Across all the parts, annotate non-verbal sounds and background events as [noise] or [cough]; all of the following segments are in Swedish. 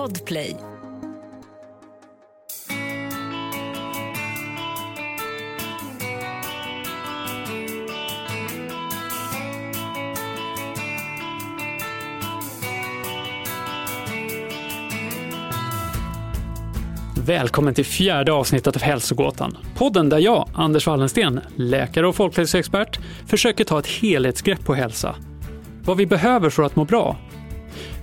Podplay. Välkommen till fjärde avsnittet av Hälsogåtan. Podden där jag, Anders Wallensten, läkare och folkhälsoexpert, försöker ta ett helhetsgrepp på hälsa. Vad vi behöver för att må bra.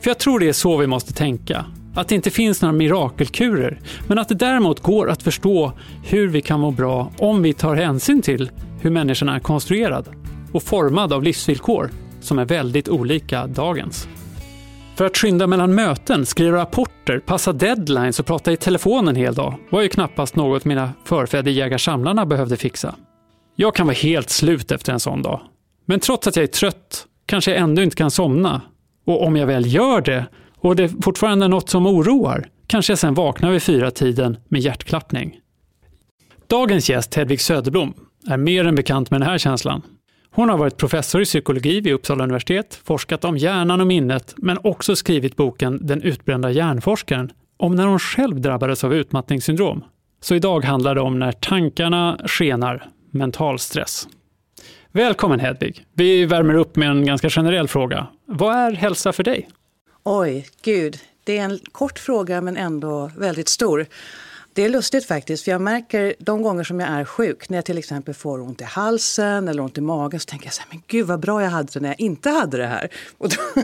För jag tror det är så vi måste tänka. Att det inte finns några mirakelkurer, men att det däremot går att förstå hur vi kan må bra om vi tar hänsyn till hur människan är konstruerad och formad av livsvillkor som är väldigt olika dagens. För att skynda mellan möten, skriva rapporter, passa deadlines och prata i telefon en hel dag var ju knappast något mina förfäder jägarsamlarna behövde fixa. Jag kan vara helt slut efter en sån dag. Men trots att jag är trött kanske jag ändå inte kan somna. Och om jag väl gör det och det fortfarande något som oroar kanske jag sen vaknar vid fyra tiden med hjärtklappning. Dagens gäst Hedvig Söderblom är mer än bekant med den här känslan. Hon har varit professor i psykologi vid Uppsala universitet, forskat om hjärnan och minnet, men också skrivit boken Den utbrända hjärnforskaren om när hon själv drabbades av utmattningssyndrom. Så idag handlar det om när tankarna skenar, mental stress. Välkommen Hedvig! Vi värmer upp med en ganska generell fråga. Vad är hälsa för dig? Oj, gud. Det är en kort fråga men ändå väldigt stor. Det är lustigt faktiskt, för jag märker de gånger som jag är sjuk, när jag till exempel får ont i halsen eller ont i magen, så tänker jag så här, men gud vad bra jag hade det när jag inte hade det här. [laughs] Och då,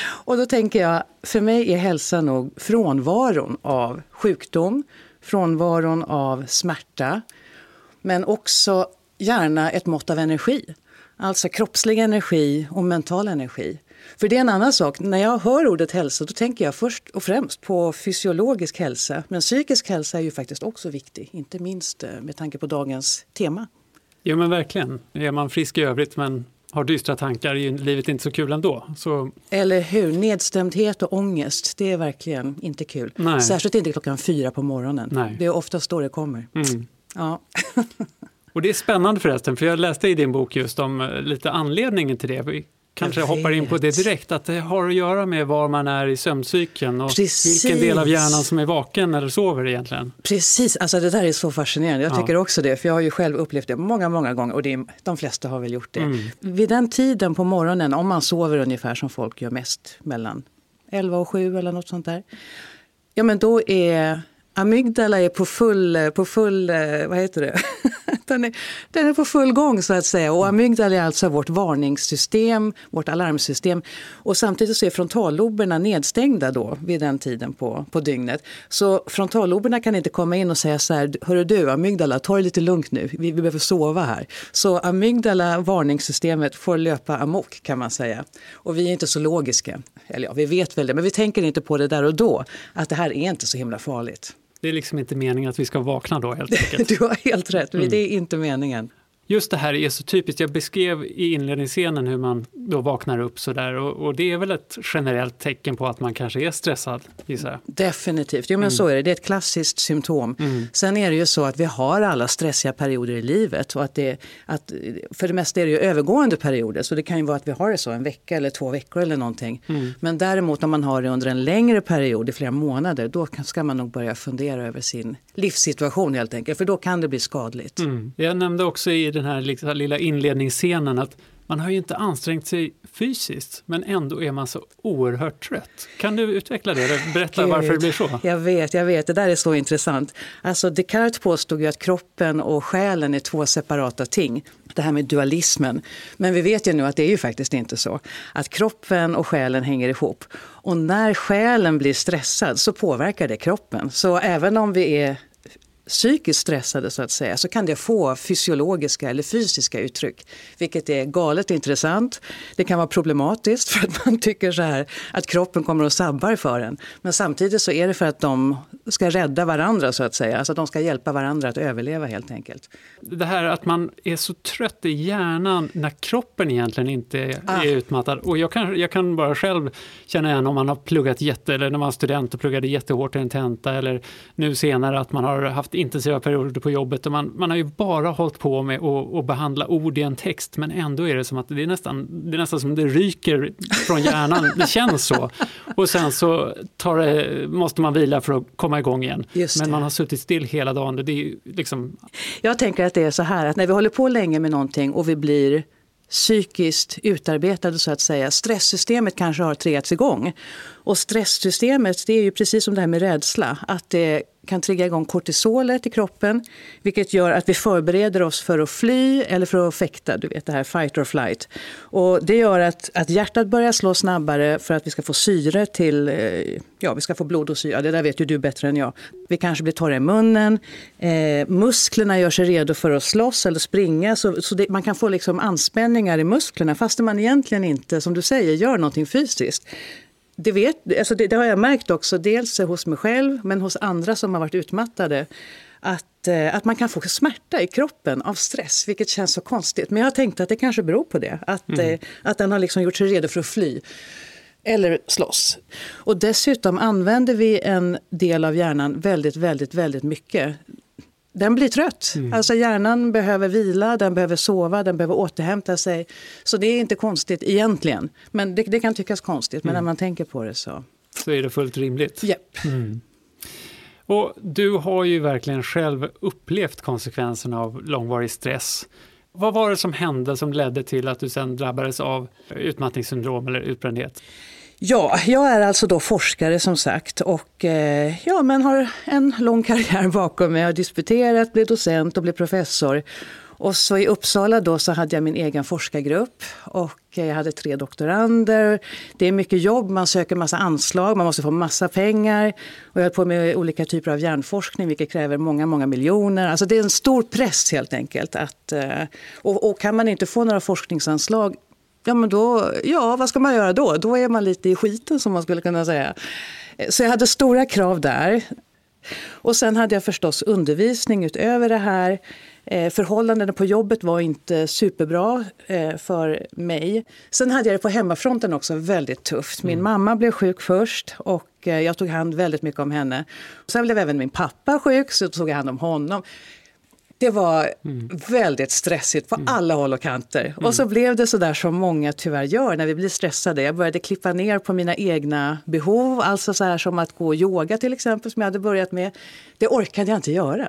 och då tänker jag, för mig är hälsa nog frånvaron av sjukdom, frånvaron av smärta, men också gärna ett mått av energi. Alltså kroppslig energi och mental energi. För det är en annan sak. När jag hör ordet hälsa då tänker jag först och främst på fysiologisk hälsa. Men psykisk hälsa är ju faktiskt också viktig, inte minst eh, med tanke på dagens tema. Jo men verkligen. Är man frisk i övrigt men har dystra tankar är livet inte så kul ändå. Så... Eller hur? Nedstämdhet och ångest, det är verkligen inte kul. Nej. Särskilt inte klockan fyra på morgonen. Nej. Det är oftast då det kommer. Mm. Ja. och det är spännande förresten, för jag läste i din bok just om eh, lite anledningen till det kanske hoppar in på det direkt, att det har att göra med var man är i sömncykeln och Precis. vilken del av hjärnan som är vaken eller sover egentligen. Precis, alltså det där är så fascinerande. Jag ja. tycker också det, för jag har ju själv upplevt det många, många gånger och det är, de flesta har väl gjort det. Mm. Vid den tiden på morgonen, om man sover ungefär som folk gör mest, mellan 11 och 7 eller något sånt där. Ja men då är amygdala är på full, på full eh, vad heter det? [laughs] den, är, den är på full gång så att säga. Och amygdala är alltså vårt varningssystem, vårt alarmsystem. Och samtidigt så är frontalloberna nedstängda då vid den tiden på, på dygnet. Så frontalloberna kan inte komma in och säga så här, hörru du amygdala, ta det lite lugnt nu, vi, vi behöver sova här. Så amygdala, varningssystemet, får löpa amok kan man säga. Och vi är inte så logiska, eller ja, vi vet väl det, men vi tänker inte på det där och då, att det här är inte så himla farligt. Det är liksom inte meningen att vi ska vakna då helt [laughs] enkelt. du har helt rätt, mm. det är inte meningen. Just det här är så typiskt. Jag beskrev i inledningsscenen hur man då vaknar upp sådär och, och det är väl ett generellt tecken på att man kanske är stressad, gissar jag. Definitivt, jo men mm. så är det. Det är ett klassiskt symptom. Mm. Sen är det ju så att vi har alla stressiga perioder i livet och att det, att, för det mesta är det ju övergående perioder så det kan ju vara att vi har det så en vecka eller två veckor eller någonting. Mm. Men däremot om man har det under en längre period, i flera månader, då ska man nog börja fundera över sin livssituation helt enkelt, för då kan det bli skadligt. Mm. Jag nämnde också i den här liksom lilla inledningsscenen att man har ju inte ansträngt sig fysiskt men ändå är man så oerhört trött. Kan du utveckla det berätta Gud, varför det blir så? Jag vet, jag vet, det där är så intressant. Alltså Descartes påstod ju att kroppen och själen är två separata ting. Det här med dualismen. Men vi vet ju nu att det är ju faktiskt inte så. Att kroppen och själen hänger ihop. Och när själen blir stressad så påverkar det kroppen. Så även om vi är psykiskt stressade så att säga så kan det få fysiologiska eller fysiska uttryck. Vilket är galet intressant. Det kan vara problematiskt för att [laughs] man tycker så här att kroppen kommer och sabbar för en. Men samtidigt så är det för att de ska rädda varandra så att säga. Alltså att de ska hjälpa varandra att överleva helt enkelt. Det här att man är så trött i hjärnan när kroppen egentligen inte är ah. utmattad. Och jag kan, jag kan bara själv känna igen om man har pluggat jätte, eller när man var student och pluggade jättehårt i en tenta eller nu senare att man har haft haft intensiva perioder på jobbet och man, man har ju bara hållit på med att, att behandla ord i en text men ändå är det som att det är nästan, det är nästan som det ryker från hjärnan. Det känns så. Och sen så det, måste man vila för att komma igång igen. Men man har suttit still hela dagen. Det är liksom... Jag tänker att det är så här att när vi håller på länge med någonting och vi blir psykiskt utarbetade så att säga. Stresssystemet kanske har triggats igång. Och stresssystemet det är ju precis som det här med rädsla. Att det kan trigga igång kortisolet i kroppen. Vilket gör att vi förbereder oss för att fly eller för att fäkta. Du vet det här fight or flight. Och det gör att, att hjärtat börjar slå snabbare för att vi ska få syre till, eh, ja vi ska få blod och syre. Det där vet ju du bättre än jag. Vi kanske blir torra i munnen. Eh, musklerna gör sig redo för att slåss eller springa. Så, så det, man kan få liksom anspänningar i musklerna fastän man egentligen inte, som du säger, gör någonting fysiskt. Det, vet, alltså det, det, har jag märkt också, dels hos mig själv men hos andra som har varit utmattade. Att, eh, att man kan få smärta i kroppen av stress, vilket känns så konstigt. Men jag har tänkt att det kanske beror på det. Att, mm. Eh, att den har liksom gjort sig redo för att fly eller slåss. Och dessutom använder vi en del av hjärnan väldigt, väldigt, väldigt mycket den blir trött. Mm. Alltså hjärnan behöver vila, den behöver sova, den behöver återhämta sig. Så det är inte konstigt egentligen. Men det, det kan tyckas konstigt, men mm. när man tänker på det så... Så är det fullt rimligt. Yep. Mm. Och du har ju verkligen själv upplevt konsekvenserna av långvarig stress. Vad var det som hände som ledde till att du sen drabbades av utmattningssyndrom eller utbrändhet? Ja, jag är alltså då forskare som sagt och eh, ja, men har en lång karriär bakom mig. Jag har disputerat, blivit docent och blivit professor. Och så i Uppsala då så hade jag min egen forskargrupp och eh, jag hade tre doktorander. Det är mycket jobb, man söker massa anslag, man måste få massa pengar. Och jag höll på med olika typer av hjärnforskning vilket kräver många, många miljoner. Alltså det är en stor press helt enkelt. Att, eh, och, och kan man inte få några forskningsanslag ja men då, ja vad ska man göra då? Då är man lite i skiten som man skulle kunna säga. Så jag hade stora krav där. Och sen hade jag förstås undervisning utöver det här. Eh, förhållandena på jobbet var inte superbra eh, för mig. Sen hade jag det på hemmafronten också väldigt tufft. Min mm. mamma blev sjuk först och eh, jag tog hand väldigt mycket om henne. Sen blev även min pappa sjuk så tog jag hand om honom. Det var mm. väldigt stressigt på mm. alla håll och kanter. Mm. Och så blev det så där som många tyvärr gör när vi blir stressade. Jag började klippa ner på mina egna behov, alltså så här som att gå och yoga till exempel som jag hade börjat med. Det orkade jag inte göra.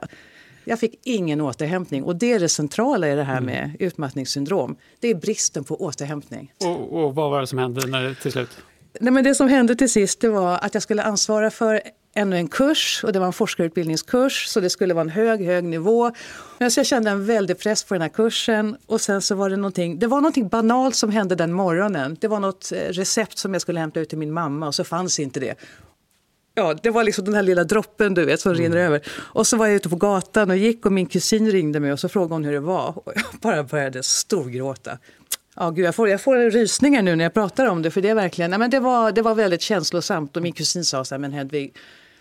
Jag fick ingen återhämtning och det är det centrala i det här mm. med utmattningssyndrom. Det är bristen på återhämtning. Och, och vad var det som hände när till slut? Nej, men det som hände till sist det var att jag skulle ansvara för ännu en kurs och det var en forskarutbildningskurs så det skulle vara en hög, hög nivå. Men så jag kände en väldig press på den här kursen och sen så var det någonting, det var någonting banalt som hände den morgonen. Det var något eh, recept som jag skulle hämta ut till min mamma och så fanns inte det. Ja, det var liksom den här lilla droppen du vet som mm. rinner över. Och så var jag ute på gatan och gick och min kusin ringde mig och så frågade hon hur det var. Och jag [laughs] bara började storgråta. Ja, gud, jag, får, jag får rysningar nu när jag pratar om det. För Det är verkligen, nej, men det, var, det var väldigt känslosamt. Och min kusin sa så här, men Hedvig,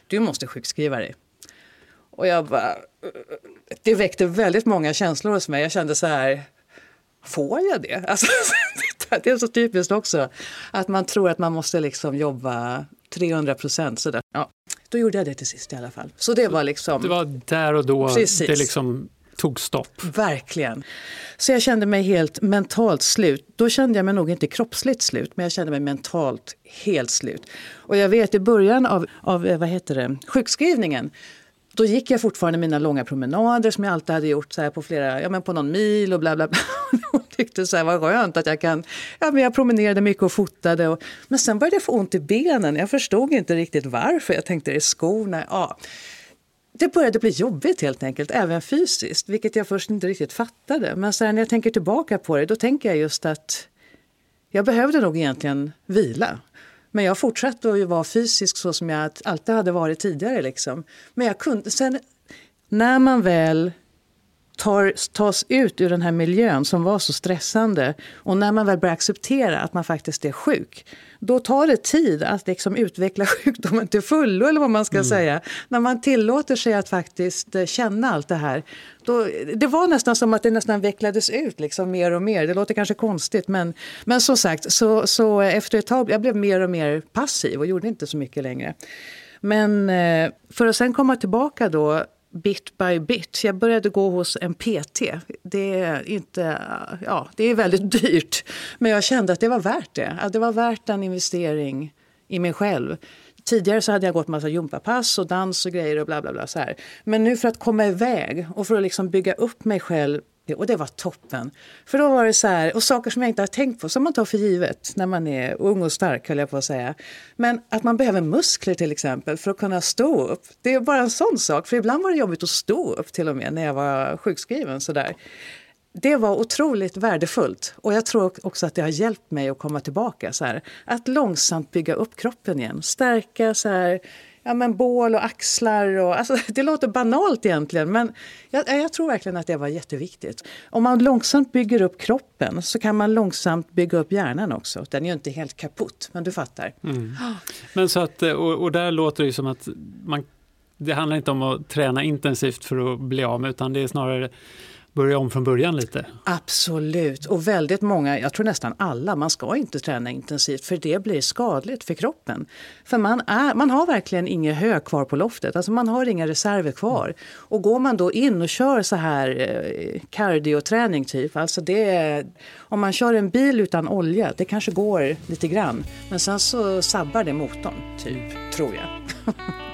du måste sjukskriva dig. Och jag bara, det väckte väldigt många känslor hos mig. Jag kände så här, får jag det? [laughs] Alltså, det är så typiskt också, att man tror att man måste liksom jobba 300 procent. Ja, då gjorde jag det till sist i alla fall. Så det var liksom... Det var där och då Precis. det liksom tog stopp. Verkligen. Så jag kände mig helt mentalt slut. Då kände jag mig nog inte kroppsligt slut, men jag kände mig mentalt helt slut. Och jag vet i början av, av eh, vad heter det, sjukskrivningen då gick jag fortfarande mina långa promenader som jag alltid hade gjort så här på flera, ja men på någon mil och bla bla bla. [laughs] Hon tyckte så här vad skönt att jag kan, ja men jag promenerade mycket och fotade. Och, men sen började jag få ont i benen. Jag förstod inte riktigt varför. Jag tänkte, det är skorna? Ja det började bli jobbigt helt enkelt, även fysiskt, vilket jag först inte riktigt fattade. Men sen när jag tänker tillbaka på det, då tänker jag just att jag behövde nog egentligen vila. Men jag fortsatte att vara fysisk så som jag alltid hade varit tidigare. Liksom. Men jag kunde, sen när man väl tar, tas ut ur den här miljön som var så stressande och när man väl börjar acceptera att man faktiskt är sjuk, då tar det tid att liksom utveckla [laughs] sjukdomen till fullo, eller vad man ska mm. säga. När man tillåter sig att faktiskt eh, känna allt det här. Då, det var nästan som att det nästan vecklades ut liksom mer och mer. Det låter kanske konstigt, men, men som sagt, så, så efter ett tag jag blev mer och mer passiv och gjorde inte så mycket längre. Men eh, för att sen komma tillbaka då bit by bit. Jag började gå hos en PT. Det är, inte, ja, det är väldigt [laughs] dyrt, men jag kände att det var värt det. Att det var värt en investering i mig själv. Tidigare så hade jag gått massa gympapass och dans och grejer och bla bla bla. Så här. Men nu för att komma iväg och för att liksom bygga upp mig själv och det var toppen. För då var det så här, och saker som jag inte har tänkt på, som man tar för givet när man är ung och stark höll jag på att säga. Men att man behöver muskler till exempel för att kunna stå upp. Det är bara en sån sak, för ibland var det jobbigt att stå upp till och med när jag var sjukskriven. Så där. Det var otroligt värdefullt och jag tror också att det har hjälpt mig att komma tillbaka. Så här. Att långsamt bygga upp kroppen igen, stärka så här, ja, men bål och axlar. Och, alltså, [laughs] det låter banalt egentligen, men jag, jag, tror verkligen att det var jätteviktigt. Om man långsamt bygger upp kroppen så kan man långsamt bygga upp hjärnan också. Den är ju inte helt kaputt, men du fattar. Mm. Men så att, eh, och, och där låter det som att man, det handlar inte om att träna intensivt för att bli av med, utan det är snarare börja om från början lite? Absolut, och väldigt många, jag tror nästan alla, man ska inte träna intensivt för det blir skadligt för kroppen. För man, är, man har verkligen inget hö kvar på loftet, alltså man har inga reserver kvar. Och går man då in och kör så här eh, cardioträning typ, alltså det om man kör en bil utan olja, det kanske går lite grann. Men sen så sabbar det motorn, typ, tror jag. [laughs]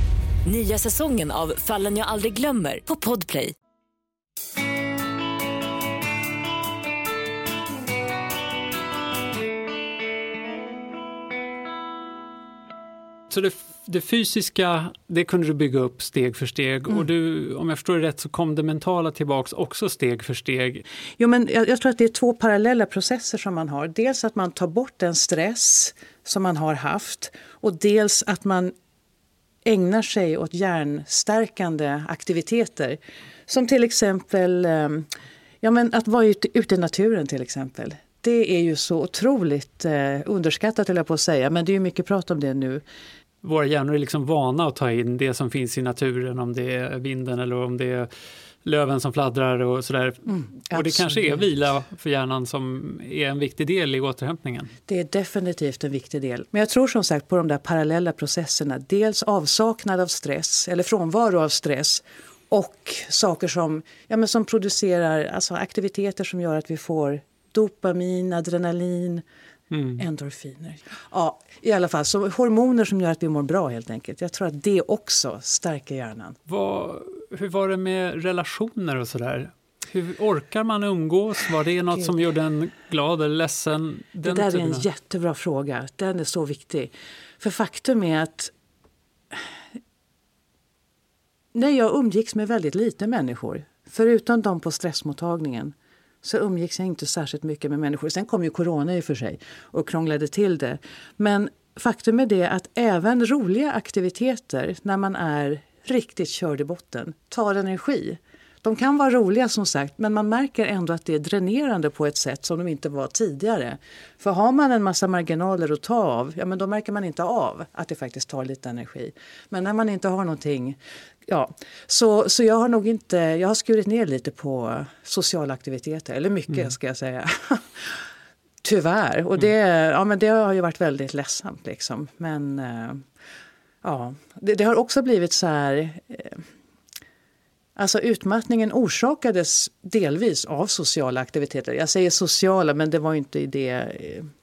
Nya säsongen av Fallen jag aldrig glömmer på Podplay. Så det, det, fysiska, det kunde du bygga upp steg för steg mm. och du, om jag förstår det rätt så kom det mentala tillbaks också steg för steg. Jo men jag, jag, tror att det är två parallella processer som man har. Dels att man tar bort den stress som man har haft och dels att man ägnar sig åt hjärnstärkande aktiviteter. Som till exempel ehm, ja, men att vara ute, ute i naturen till exempel. Det är ju så otroligt eh, underskattat höll jag på att säga, men det är ju mycket prat om det nu. Våra hjärnor är liksom vana att ta in det som finns i naturen, om det är vinden eller om det är löven som fladdrar och sådär. Mm, och det kanske är vila för hjärnan som är en viktig del i återhämtningen. Det är definitivt en viktig del. Men jag tror som sagt på de där parallella processerna. Dels avsaknad av stress, eller frånvaro av stress och saker som, ja, men som producerar alltså aktiviteter som gör att vi får dopamin, adrenalin, mm. endorfiner. Ja, i alla fall, så hormoner som gör att vi mår bra helt enkelt. Jag tror att det också stärker hjärnan. Vad, hur var det med relationer och sådär? Hur orkar man umgås? Var det något som gjorde en glad eller ledsen? Den det där är en jättebra fråga. Den är så viktig. För faktum är att när jag umgicks med väldigt lite människor, förutom de på stressmottagningen, så umgicks jag inte särskilt mycket med människor. Sen kom ju corona i och för sig och krånglade till det. Men faktum är det att även roliga aktiviteter när man är riktigt körd i botten tar energi. De kan vara roliga som sagt men man märker ändå att det är dränerande på ett sätt som de inte var tidigare. För har man en massa marginaler att ta av, ja men då märker man inte av att det faktiskt tar lite energi. Men när man inte har någonting Ja, så, så jag har nog inte, jag har skurit ner lite på sociala aktiviteter, eller mycket mm. ska jag säga. [laughs] Tyvärr, och det, mm. ja, men det har ju varit väldigt ledsamt liksom. Men eh, ja, det, det, har också blivit så här eh, Alltså utmattningen orsakades delvis av sociala aktiviteter. Jag säger sociala, men det var inte i, det,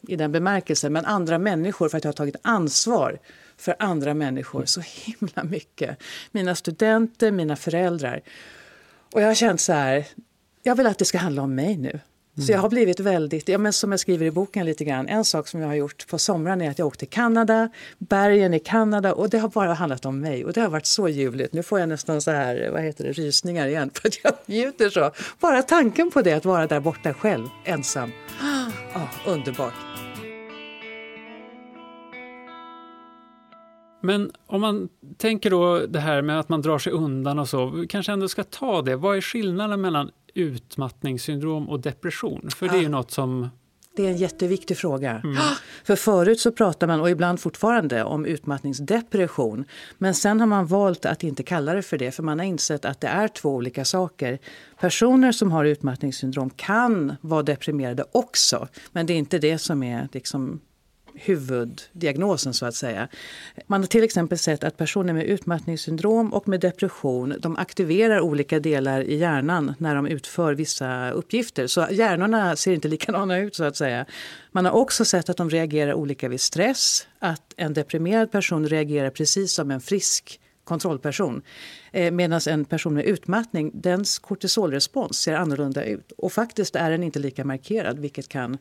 i den bemärkelsen. Men andra människor, för att jag har tagit ansvar för andra människor så himla mycket. Mina studenter, mina föräldrar. Och jag har känt så här, jag vill att det ska handla om mig nu. Så jag har blivit väldigt, ja, men som jag skriver i boken lite grann, en sak som jag har gjort på somrarna är att jag åkte till Kanada, bergen i Kanada och det har bara handlat om mig och det har varit så ljuvligt. Nu får jag nästan så här, vad heter det, rysningar igen [laughs] för att jag njuter så. Bara tanken på det, att vara där borta själv, ensam. Oh, underbart. Men om man tänker då det här med att man drar sig undan och så, kanske ändå ska ta det. Vad är skillnaden mellan utmattningssyndrom och depression? För det är ju något som det är en jätteviktig fråga. Mm. För förut så pratar man, och ibland fortfarande, om utmattningsdepression. Men sen har man valt att inte kalla det för det, för man har insett att det är två olika saker. Personer som har utmattningssyndrom kan vara deprimerade också, men det är inte det som är liksom huvuddiagnosen så att säga. Man har till exempel sett att personer med utmattningssyndrom och med depression de aktiverar olika delar i hjärnan när de utför vissa uppgifter. Så hjärnorna ser inte [laughs] likadana ut så att säga. Man har också sett att de reagerar olika vid stress, att en deprimerad person reagerar precis som en frisk kontrollperson. Eh, Medan en person med utmattning, dens kortisolrespons ser annorlunda ut. Och faktiskt är den inte lika markerad, vilket kan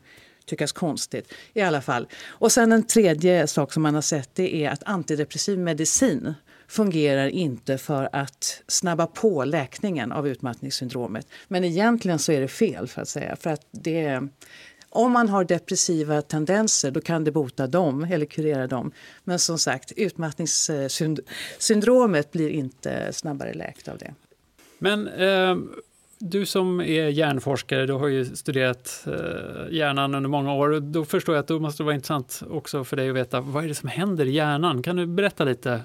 tyckas konstigt. i alla fall. Och sen en tredje sak som man har sett det är att antidepressiv medicin fungerar inte för att snabba på läkningen av utmattningssyndromet. Men egentligen så är det fel för att säga. För att det, om man har depressiva tendenser då kan det bota dem eller kurera dem. Men som sagt, utmattningssyndromet blir inte snabbare läkt av det. Men eh, du som är hjärnforskare, du har ju studerat eh, hjärnan under många år. Då förstår jag att det måste vara intressant också för dig att veta vad är det som händer i hjärnan. Kan du berätta lite?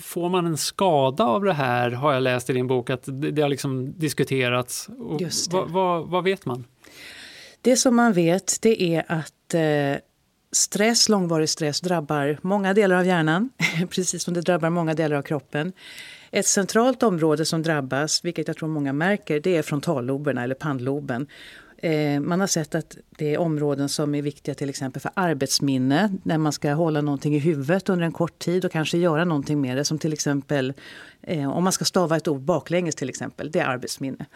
Får man en skada av det här? Har jag läst i din bok att det, det har liksom diskuterats. Vad, vad, vad, vet man? Det som man vet det är att eh, stress, långvarig stress drabbar många delar av hjärnan, [laughs] precis som det drabbar många delar av kroppen. Ett centralt område som drabbas, vilket jag tror många märker, det är frontalloberna eller pannloben. Eh, man har sett att det är områden som är viktiga till exempel för arbetsminne, när man ska hålla någonting i huvudet under en kort tid och kanske göra någonting med det. Som till exempel eh, om man ska stava ett ord baklänges till exempel, det är arbetsminne.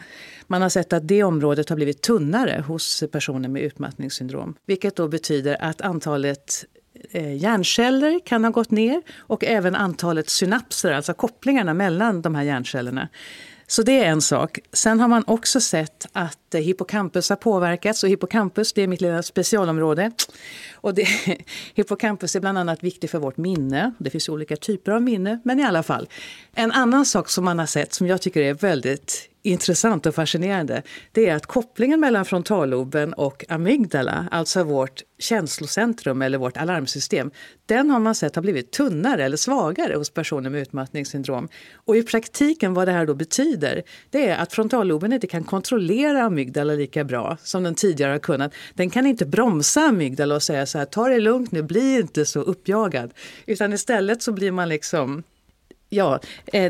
Man har sett att det området har blivit tunnare hos personer med utmattningssyndrom. Vilket då betyder att antalet Eh, hjärnceller kan ha gått ner och även antalet synapser, alltså kopplingarna mellan de här hjärncellerna. Så det är en sak. Sen har man också sett att eh, hippocampus har påverkats. Och hippocampus det är mitt lilla specialområde. Och det, [laughs] hippocampus är bland annat viktig för vårt minne. Det finns olika typer av minne, men i alla fall. En annan sak som man har sett som jag tycker är väldigt intressant och fascinerande det är att kopplingen mellan frontalloben och amygdala, alltså vårt känslocentrum eller vårt alarmsystem, den har man sett har blivit tunnare eller svagare hos personer med utmattningssyndrom. Och i praktiken vad det här då betyder, det är att frontalloben inte kan kontrollera amygdala lika bra som den tidigare har kunnat. Den kan inte bromsa amygdala och säga så här, ta det lugnt nu, bli inte så uppjagad. Utan istället så blir man liksom Ja, eh,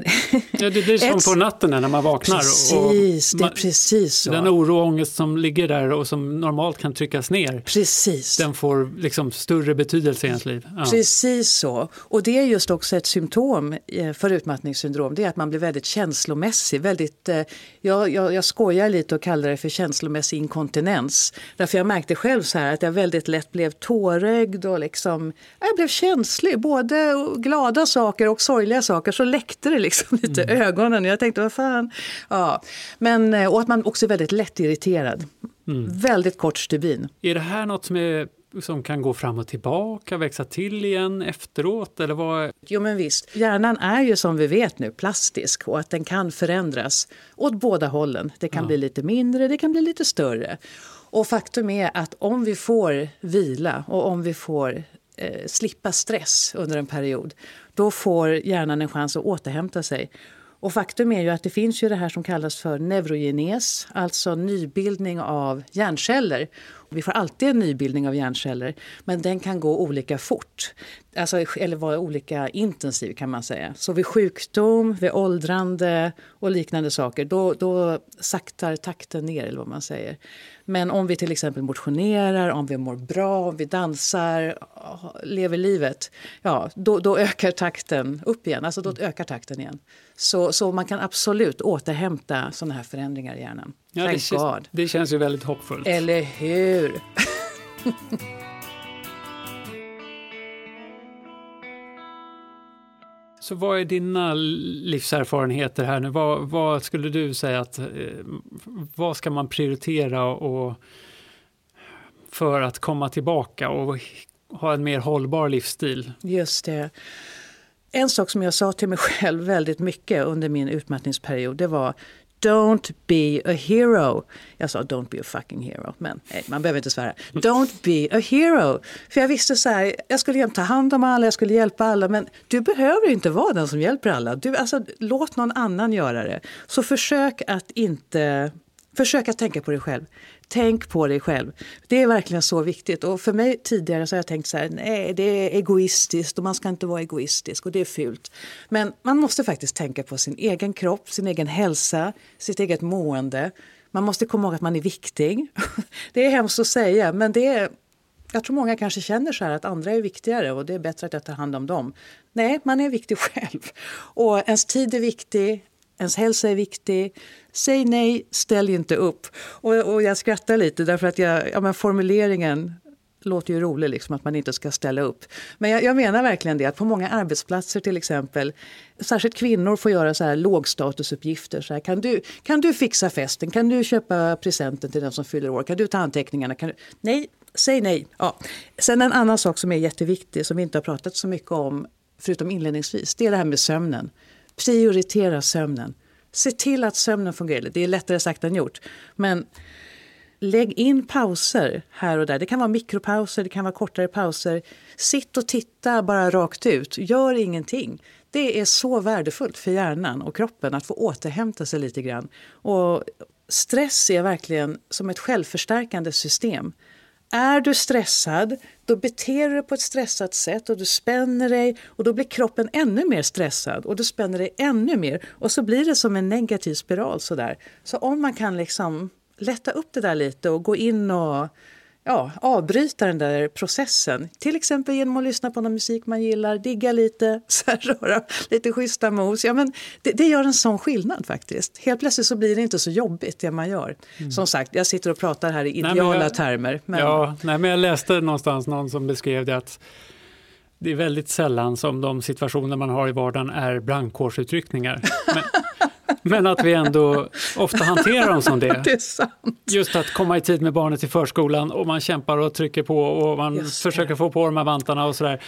ja, det blir som [laughs] ett, på natten när man vaknar. Precis, och man, det är precis så. Den oro och ångest som ligger där och som normalt kan tryckas ner. Precis. Den får liksom större betydelse i ens liv. Ja. Precis så. Och det är just också ett symptom eh, för utmattningssyndrom. Det är att man blir väldigt känslomässig. Väldigt, eh, jag, jag, jag skojar lite och kallar det för känslomässig inkontinens. Därför jag märkte själv så här att jag väldigt lätt blev tårögd och liksom, jag blev känslig. Både glada saker och sorgliga saker så läckte det liksom [laughs] lite mm. ögonen. Jag tänkte, vad fan. Ja. Men, eh, och att man också är väldigt lättirriterad. Mm. Väldigt kort stubin. Är det här något som, är, som kan gå fram och tillbaka, växa till igen efteråt? Eller vad? Jo men visst, hjärnan är ju som vi vet nu plastisk och att den kan förändras åt båda hållen. Det kan ja. bli lite mindre, det kan bli lite större. Och faktum är att om vi får vila och om vi får eh, slippa stress under en period, då får hjärnan en chans att återhämta sig. Och faktum är ju att det finns ju det här som kallas för neurogenes, alltså nybildning av hjärnceller. Vi får alltid en nybildning av hjärnceller, men den kan gå olika fort. Alltså, eller vara olika intensiv kan man säga. Så vid sjukdom, vid åldrande och liknande saker, då, då saktar takten ner eller vad man säger. Men om vi till exempel motionerar, om vi mår bra, om vi dansar, lever livet, ja, då, då ökar takten upp igen. Alltså då ökar takten igen. Så, så man kan absolut återhämta sådana här förändringar i hjärnan. Ja, det, känns, det känns ju väldigt hoppfullt. Eller hur? Så vad är dina livserfarenheter här nu? Vad, vad, skulle du säga att, eh, vad ska man prioritera och, för att komma tillbaka och ha en mer hållbar livsstil? Just det. en sak som jag sa till mig [laughs] själv väldigt mycket under min utmattningsperiod det var Don't be a hero. Jag sa don't be a fucking hero, men nej, man behöver inte svära. Don't be a hero. För jag visste så här, jag skulle ta hand om alla, jag skulle hjälpa alla, men du behöver inte vara den som hjälper alla. Du, alltså, låt någon annan göra det. Så försök att inte Försök att tänka på dig själv. Tänk på dig själv. Det är verkligen så viktigt. Och för mig tidigare så har jag tänkt så här, nej det är egoistiskt och man ska inte vara egoistisk och det är fult. Men man måste faktiskt tänka på sin egen kropp, sin egen hälsa, sitt eget mående. Man måste komma ihåg att man är viktig. [laughs] Det är hemskt att säga men det är, jag tror många kanske känner så här att andra är viktigare och det är bättre att jag tar hand om dem. Nej, man är viktig [laughs] själv. Och ens tid är viktig, ens hälsa är viktig. Säg nej, ställ inte upp. Och, och jag skrattar lite därför att jag, ja, men formuleringen låter ju rolig, liksom, att man inte ska ställa upp. Men jag, jag, menar verkligen det, att på många arbetsplatser till exempel, särskilt kvinnor får göra så här lågstatusuppgifter. Så här, kan, du, kan du fixa festen? Kan du köpa presenten till den som fyller år? Kan du ta anteckningarna? Kan du... Nej, säg nej. Ja. Sen en annan sak som är jätteviktig, som vi inte har pratat så mycket om, förutom inledningsvis, det är det här med sömnen. Prioritera sömnen. Se till att sömnen fungerar. Det är lättare sagt än gjort. Men lägg in pauser här och där. Det kan vara mikropauser, det kan vara kortare pauser. Sitt och titta bara rakt ut. Gör ingenting. Det är så värdefullt för hjärnan och kroppen att få återhämta sig lite grann. Och stress är verkligen som ett självförstärkande system. Är du stressad, då beter du dig på ett stressat sätt och du spänner dig och då blir kroppen ännu mer stressad och du spänner dig ännu mer och så blir det som en negativ spiral sådär. Så om man kan liksom lätta upp det där lite och gå in och ja, avbryta den där processen. Till exempel genom att lyssna på någon musik man gillar, digga lite, [laughs] så här, röra lite schyssta mos. Ja, men det, det, gör en sån skillnad faktiskt. Helt plötsligt så blir det inte så jobbigt det man gör. Mm. Som sagt, jag sitter och pratar här i ideala nej, jag, termer. Men... Ja, nej, men jag läste någonstans någon som beskrev det att det är väldigt sällan som de situationer man har i vardagen är brandkårsutryckningar. [laughs] Men, men att vi ändå ofta hanterar dem som det. [laughs] det är sant. Just att komma i tid med barnet till förskolan och man kämpar och trycker på och man Just försöker det. få på de här vantarna och sådär.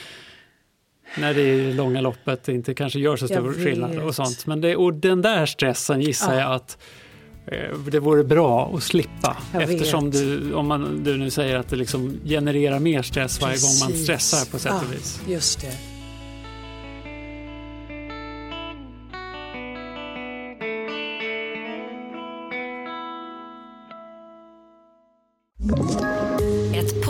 När det i långa loppet inte kanske gör så stor skillnad och sånt. Men det, och den där stressen gissar ja. jag att eh, det vore bra att slippa jag eftersom du, om man, du nu säger att det liksom genererar mer stress varje Precis. gång man stressar på sätt och vis. just det.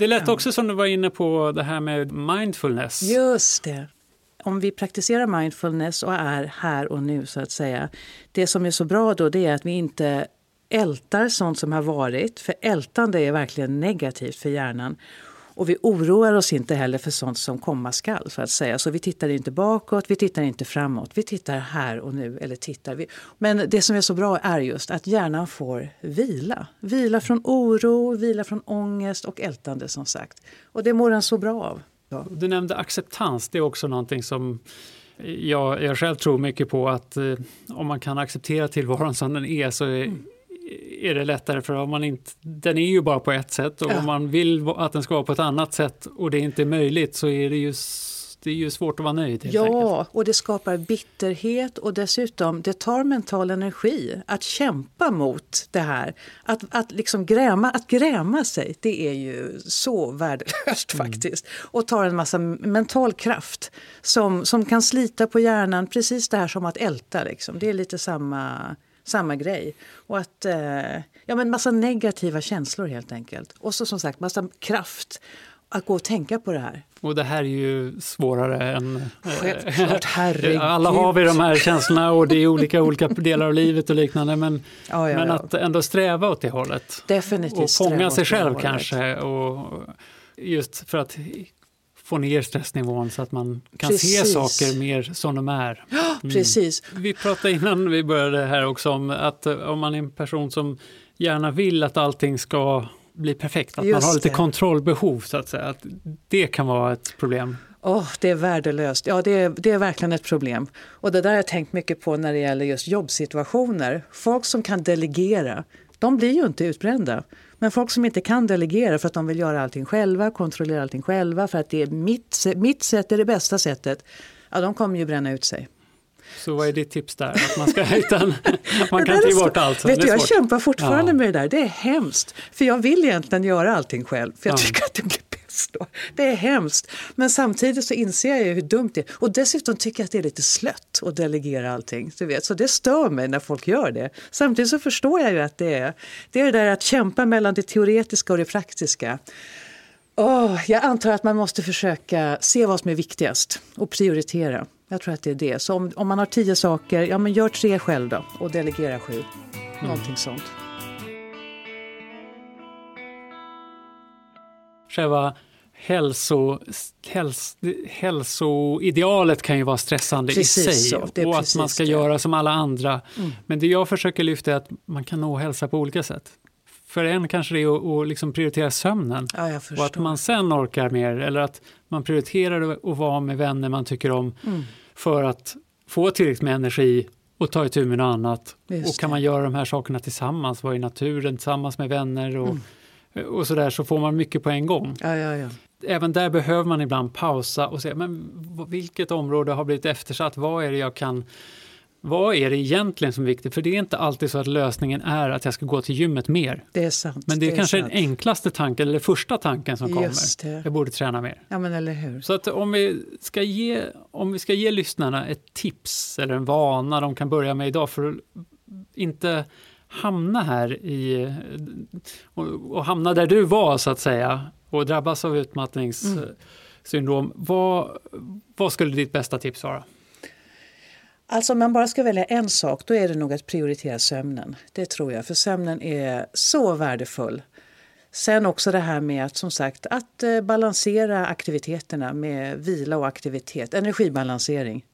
Det lät också som du var inne på det här med mindfulness. Just det. Om vi praktiserar mindfulness och är här och nu så att säga. Det som är så bra då det är att vi inte ältar sånt som har varit. För ältande är verkligen negativt för hjärnan. Och vi oroar oss inte heller för sånt som komma skall. Så att säga. Så vi tittar inte bakåt, vi tittar inte framåt. Vi tittar här och nu. Eller tittar vi. Men det som är så bra är just att hjärnan får vila. Vila från oro, vila från ångest och ältande som sagt. Och det mår den så bra av. Ja. Du nämnde acceptans, det är också någonting som jag, jag själv tror mycket på att eh, om man kan acceptera tillvaron som den är så är, mm är det lättare för om man inte, den är ju bara på ett sätt och ja. om man vill att den ska vara på ett annat sätt och det inte är möjligt så är det ju det är ju svårt att vara nöjd. ja, enkelt. och det skapar bitterhet och dessutom det tar mental energi att kämpa mot det här. Att, att, liksom gräma, att gräma sig, det är ju så värdelöst mm. faktiskt. Och tar en massa mental kraft som, som kan slita på hjärnan, precis det här som att älta. Liksom. Det är lite samma samma grej. Och att, eh, ja men massa negativa känslor helt enkelt. Och så som sagt massa kraft att gå och tänka på det här. Och det här är ju svårare än... eh, Självklart, herregud. Alla har vi de här känslorna och det är olika olika delar av livet och liknande. Men, Ja, ja, men ja. att ändå sträva åt det hållet. Definitivt Och fånga sig själv kanske. Och just för att få ner stressnivån så att man kan se Precis. saker mer som de är. Precis. Vi pratade innan vi började här också om att eh, om man är en person som gärna vill att allting ska bli perfekt, att man Just har lite det. kontrollbehov så att säga. Att det kan vara ett problem. Åh, det är värdelöst. Ja, det är, det är verkligen ett problem. Och det där har jag tänkt mycket på när det gäller just jobbsituationer. Folk som kan delegera, de blir ju inte utbrända. Men folk som inte kan delegera för att de vill göra allting själva, kontrollera allting själva, för att det är mitt, mitt sätt är det bästa sättet, ja, de kommer ju bränna ut sig. Så vad är ditt tips där? Att man ska en... [laughs] Man kan ta bort allt. Vet du, jag svårt. kämpar fortfarande Ja. med det där. Det är hemskt. För jag vill egentligen göra allting själv. För jag Ja. tycker att det blir då. Det är hemskt. Men samtidigt så inser jag ju hur dumt det är. Och dessutom tycker jag att det är lite slött att delegera allting. Du vet. Så det stör mig när folk gör det. Samtidigt så förstår jag ju att det är det, är det där att kämpa mellan det teoretiska och det praktiska. Åh, jag antar att man måste försöka se vad som är viktigast och prioritera. Jag tror att det är det. Så om, om man har tio saker, ja men gör tre själv då och delegera sju. Någonting sånt. Själva hälso, häls, hälsoidealet kan ju vara stressande Precis i sig. så, och att man ska det. göra som alla andra. Men det jag försöker lyfta är att man kan nå hälsa på olika sätt. För en kanske det är att, liksom prioritera sömnen. Ja, Och att man sen orkar mer, eller att man prioriterar att vara med vänner man tycker om Mm. för att få tillräckligt med energi och ta itu med något annat. Just och kan det. man göra de här sakerna tillsammans, vara i naturen tillsammans med vänner och, Mm. Och sådär så får man mycket på en gång. Ja, ja, ja. Även där behöver man ibland pausa och se men vilket område har blivit eftersatt, vad är det jag kan vad är det egentligen som är viktigt? För det är inte alltid så att lösningen är att jag ska gå till gymmet mer. Det är sant. Men det är kanske sant. den enklaste tanken, eller första tanken som kommer. Det. Jag borde träna mer. Ja, men eller hur. Så att om vi, ska ge, om vi ska ge lyssnarna ett tips eller en vana de kan börja med idag för att inte hamna här i och, och hamna där du var så att säga och drabbas av utmattningssyndrom. Vad, vad skulle ditt bästa tips vara? Alltså om man bara ska välja en sak då är det nog att prioritera sömnen. Det tror jag, för sömnen är så värdefull. Sen också det här med att som sagt att eh, balansera aktiviteterna med vila och aktivitet, energibalansering.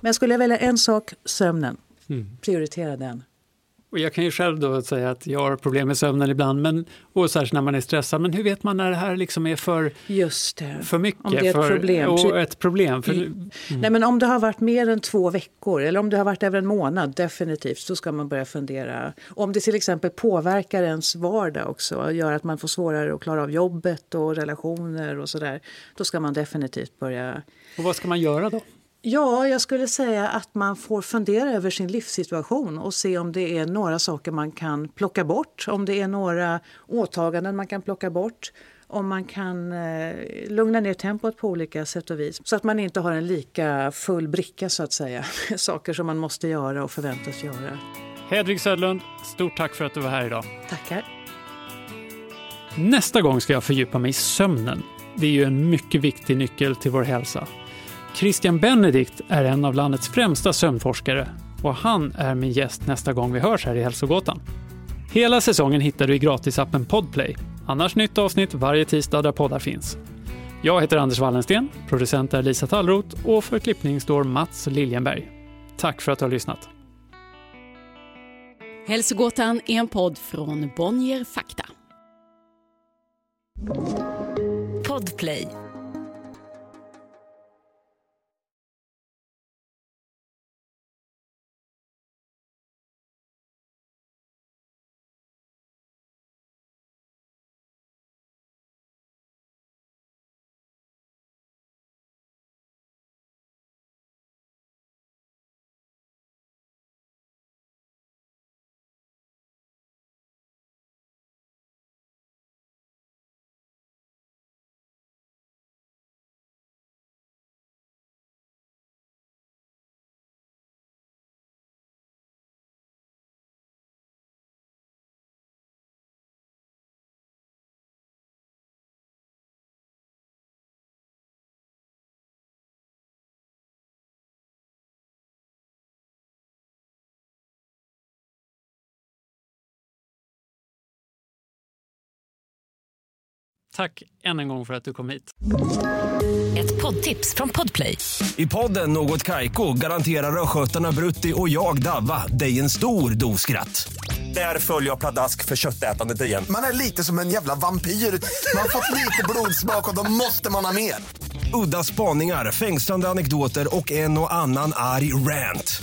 Men skulle jag välja en sak, sömnen. Prioritera den. Och jag kan ju själv då säga att jag har problem med sömnen ibland, men, och särskilt när man är stressad. Men hur vet man när det här liksom är för, Just det. för mycket? Om det är ett för, problem. Och ett problem. För, Nej, men om det har varit mer än två veckor eller om det har varit över en månad, definitivt, så ska man börja fundera. Om det till exempel påverkar ens vardag också, gör att man får svårare att klara av jobbet och relationer och sådär, då ska man definitivt börja och vad ska man göra då? Ja, jag skulle säga att man får fundera över sin livssituation och se om det är några saker man kan plocka bort, om det är några åtaganden man kan plocka bort, om man kan eh, lugna ner tempot på olika sätt och vis så att man inte har en lika full bricka så att säga, [laughs] saker som man måste göra och förväntas göra. Hedvig Södlund, stort tack för att du var här idag. Tackar. Nästa gång ska jag fördjupa mig i sömnen. Det är ju en mycket viktig nyckel till vår hälsa. Christian Benedikt är en av landets främsta sömnforskare och han är min gäst nästa gång vi hörs här i Hälsogåtan. Hela säsongen hittar du i gratisappen Podplay. Annars nytt avsnitt varje tisdag där poddar finns. Jag heter Anders Wallensten, producent är Lisa Tallroth och för klippning står Mats Liljenberg. Tack för att du har lyssnat. Hälsogåtan är en podd från Bonnier Fakta. Podplay Tack än en gång för att du kom hit. Ett poddtips från Podplay. I podden Något Kaiko garanterar östgötarna Brutti och jag, Davva, dig en stor dos skratt. Där följer jag pladask för köttätandet igen. Man är lite som en jävla vampyr. Man har fått lite blodsmak och då måste man ha mer. Udda spaningar, fängslande anekdoter och en och annan arg rant.